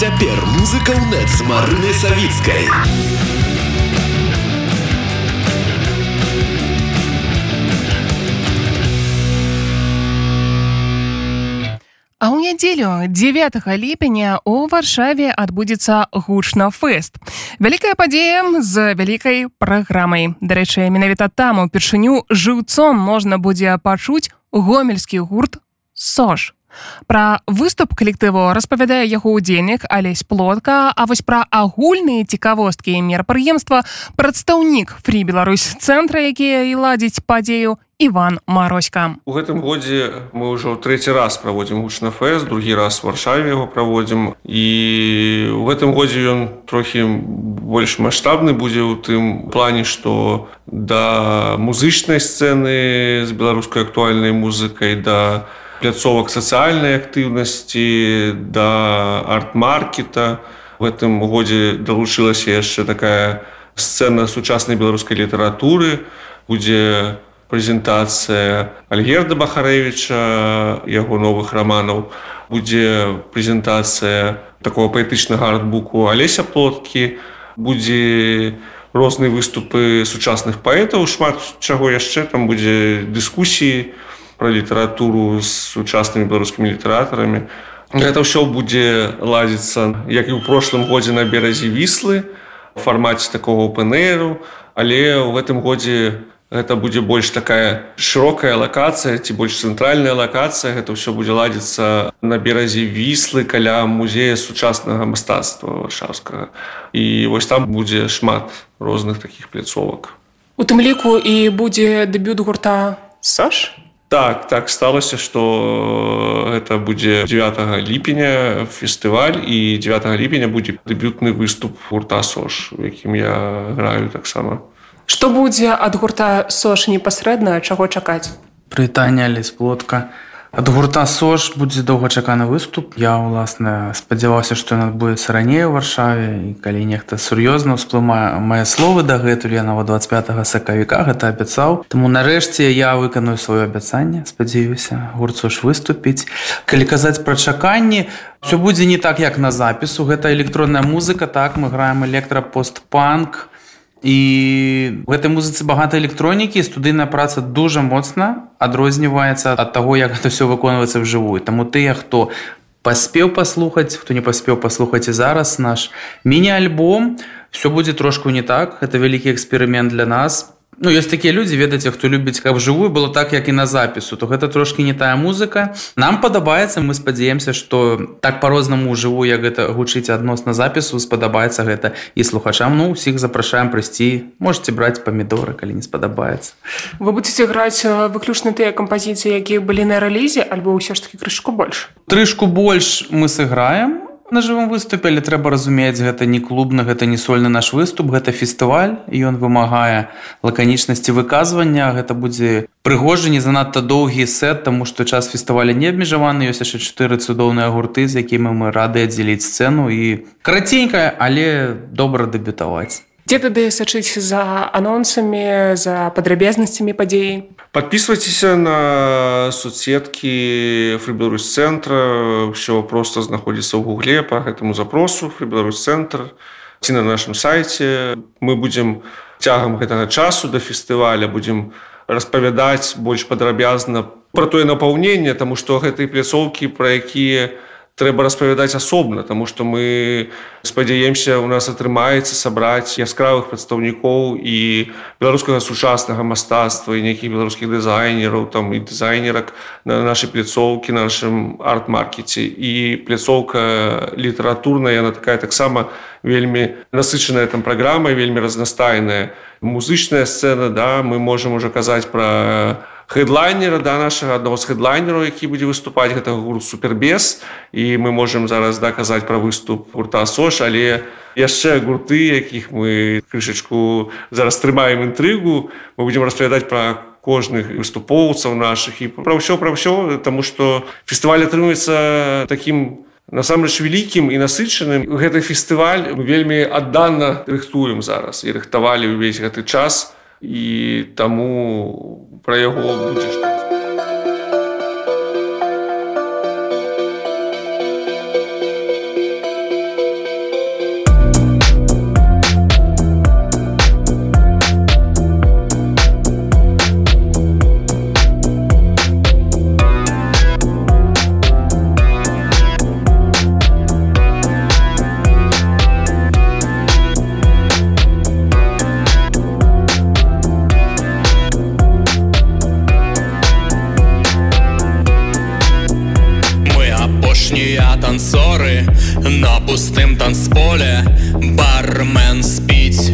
Цяпер музыка ў нет з марынай савіцкай. А ў нядзелю 9 ліпеня у варшаве адбудзецца гучна фэст. Вялікая падзея з вялікай праграмай. Дарэчы, менавіта там упершыню жыўцом можна будзе пачуць гомельскі гурт сош. Пра выступ калектыву распавядае яго ўдзельнік алесь плотка, а вось пра агульныя цікавосткі мерапрыемства прадстаўнік фрі Беларусь цэнтра, якія і ладзіць падзею Іван Мароська. У гэтым годзе мы ўжо трэці раз праводзім гучна фэст, другі раз варшаве яго праводзім і у гэтым годзе ён трохі больш маштабны будзе ў тым плане, што да музычнай сцэны з беларускай актуальнай музыкай да пляцовак сацыяльнай актыўнасці да арт-маркета. В гэтым годзе далучылася яшчэ такая сцэна сучаснай беларускай літаратуры, будзе прэзентацыя Альгерда Бахарэвіча, яго новых раманаў, будзе прэзентацыя такого паэтычнага артбуку Алеся плоткі, будзе розныя выступы сучасных паэтаў, шмат чаго яшчэ. Там будзе дыскусіі, про літаратуру з сучаснымі беларускімі літаратарамі. Гэта ўсё будзе ладзіцца, як і ў прошлым годзе на беразе віслы, фармаце такого пнру, але ў гэтым годзе гэта будзе больш такая шырокая лакацыя ці больш цэнтральная лакацыя, гэта ўсё будзе ладзіцца на беразе віслы каля музея сучаснага мастацтва варшаўскага. І вось там будзе шмат розных такіх пляцовак. У тым ліку і будзе дэбют гурта Саш. Так, так сталася, што гэта будзе 9 ліпеня фестываль і 9 ліпеня будзе дэбютны выступ гурта Сош, якім я граю таксама. Што будзе ад гурта Сош непасрэдна, чаго чакаць? Прытання лесплотка. Ад гурта Сош будзе доўгачаканы выступ. Я ўласна спадзяваўся, што ён адбудзецца раней у варшаве і калі нехта сур'ёзна ўсплымае мае словы дагэтуль я нават 25 сакавіка гэта абяцаў. Таму нарэшце я выканую сваё абяцанне, спадзяюся, гурт Сош выступіць. Калі казаць пра чаканні, ўсё будзе не так як на запісу. Гэта электронная музыка, так мы граем электрапостпанк, і гэтай музыцы багата электронікі студыйная праца дужа моцна адрозніваецца ад таго як гэта все выконваецца вжывую таму тыя хто паспеў паслухаць хто не паспеў паслухаць і зараз наш міні-альбом все будзе трошку не так. Это вялікі эксперымент для нас Ну ёсць такія людзі ведаце хто любіць каб жывую было так як і на запісу то гэта трошки не тая музыка. Нам падабаецца мы спадзяемся что так по-рознаму жыву як гэта гучыць адносна запісу спадабаецца гэта і слухачам. Ну усіх запрашаем прыйсці можете браць памідоры калі не спадабаецца. Вы будете граць выключна тыя кампазіцыі якія былі на рэлізе альбо ўсё ж таки крышку больш? Трышку больш мы сыграем на жывым выступе але трэба разумець гэта не клубна гэта не сольны наш выступ гэта фестываль ён вымагае лаканічнасці выказвання. Гэта будзе прыгожа не занадта доўгі сет таму што час фестываля не абмежаваны. Ёсць яшчэ чатыры цудоўныя гурты з якімі мы рады аддзеліць сцэну і караценькая але добра дэбютаваць Дзе тады сачыць за анонсамі за падрабязнасцямі падзеі подписывайтеся на соцсетки фрибеларусь центра. Все просто знаходится в гугле по этому запросу. Фрибеларусь центр. Ці на нашем сайте. Мы будем цягам гэтага часу до фестываля будем распавядаць больш падрабязна про тое напаўнение тому что гэтай пляцоўкі про якія у трэба распавядаць асобна тому что мы спадзяемся у нас атрымаецца сабраць яскравых прадстаўнікоў і беларускага сучаснага мастацтва і нейкіх беларускіх дызайнераў там і дызайнерак на нашай пляцоўкі нашым арт-маркеце. І пляцоўка літаратурная яна такая таксама вельмі насычаная там праграма вельмі разнастайная. Музычная сцена да мы можемм уже казаць про хедлайнера да нашага аднаго з хедлайнераў які будзе выступаць гэтага гурт супербес і мы можемм зараз даказаць пра выступ гурта сош але яшчэ гурты якіх мы крышачку зараз трымаем інтрыгу мы будзем распавядаць пра кожных выступоўцаў наших і пра ўсё пра ўсё тому что фестываль атрымуецца таким насамрэч вялікім і насычаным. Гэты фестываль вельмі адданна рыхтуем зараз і рыхтавалі ўвесь гэты час і таму пра яго будзеш там. На пустым танцполе бармен спіць.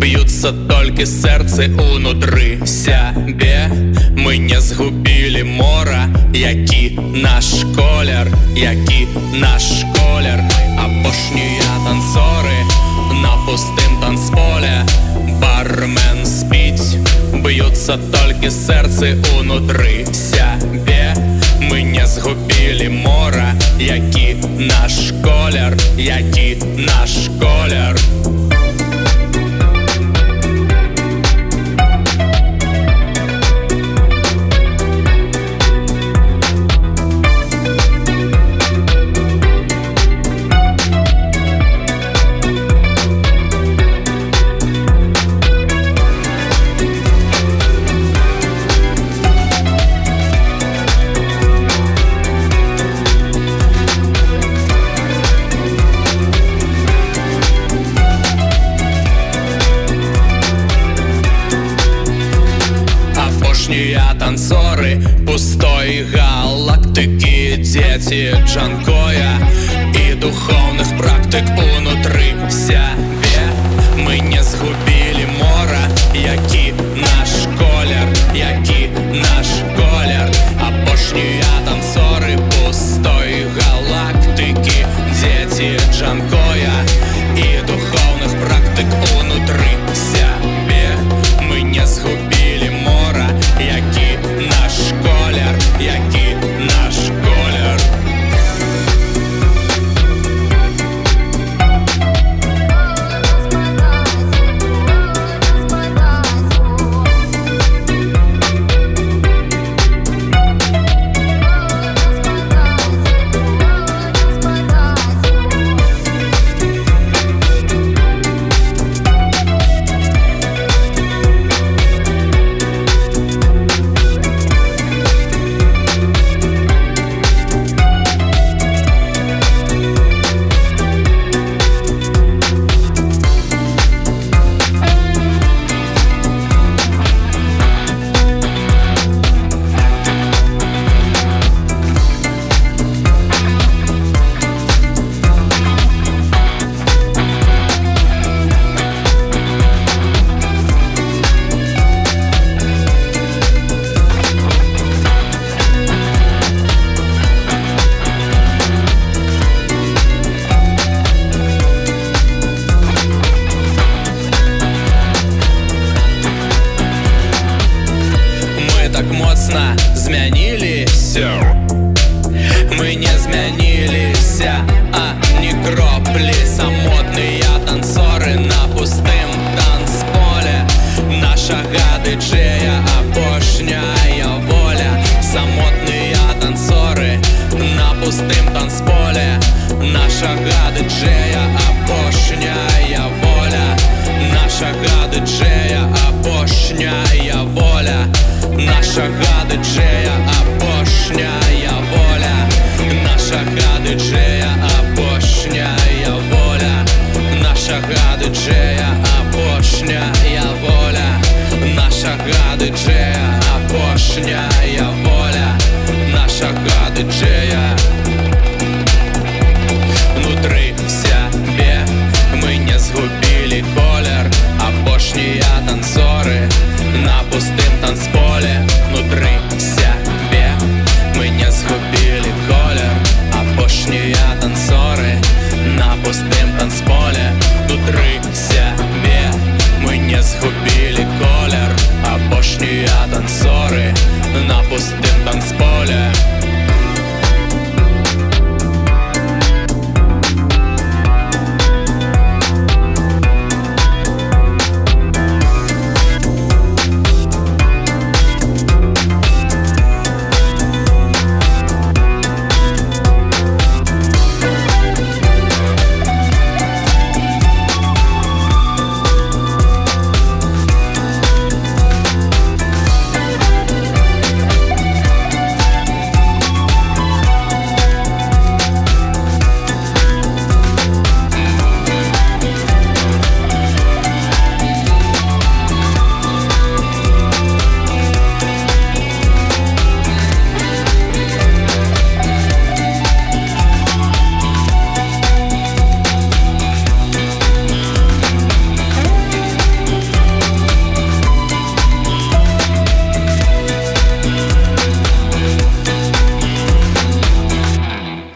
Б'юцца толькі сэрцы унутры сябе. Мы не згубілі мора які наш колер які наш колер. Апошнія танцоры на пустым танцполе бармен спіць. Б'юцца толькі сэрцы унутры сябе згубілі мора. Які наш колер які наш колер дзеці джанкоя і духовных практык унутры сябе мы не згубілі мора які наш колер які наш колер апошнія танцоры так моцна змянілі все мы не змяніліся а не кроплі самотныя танцоры на пустым танцполе наша гады джея апошняя воля самотныя танцоры на пустым танцполе наша гады джея DJ-a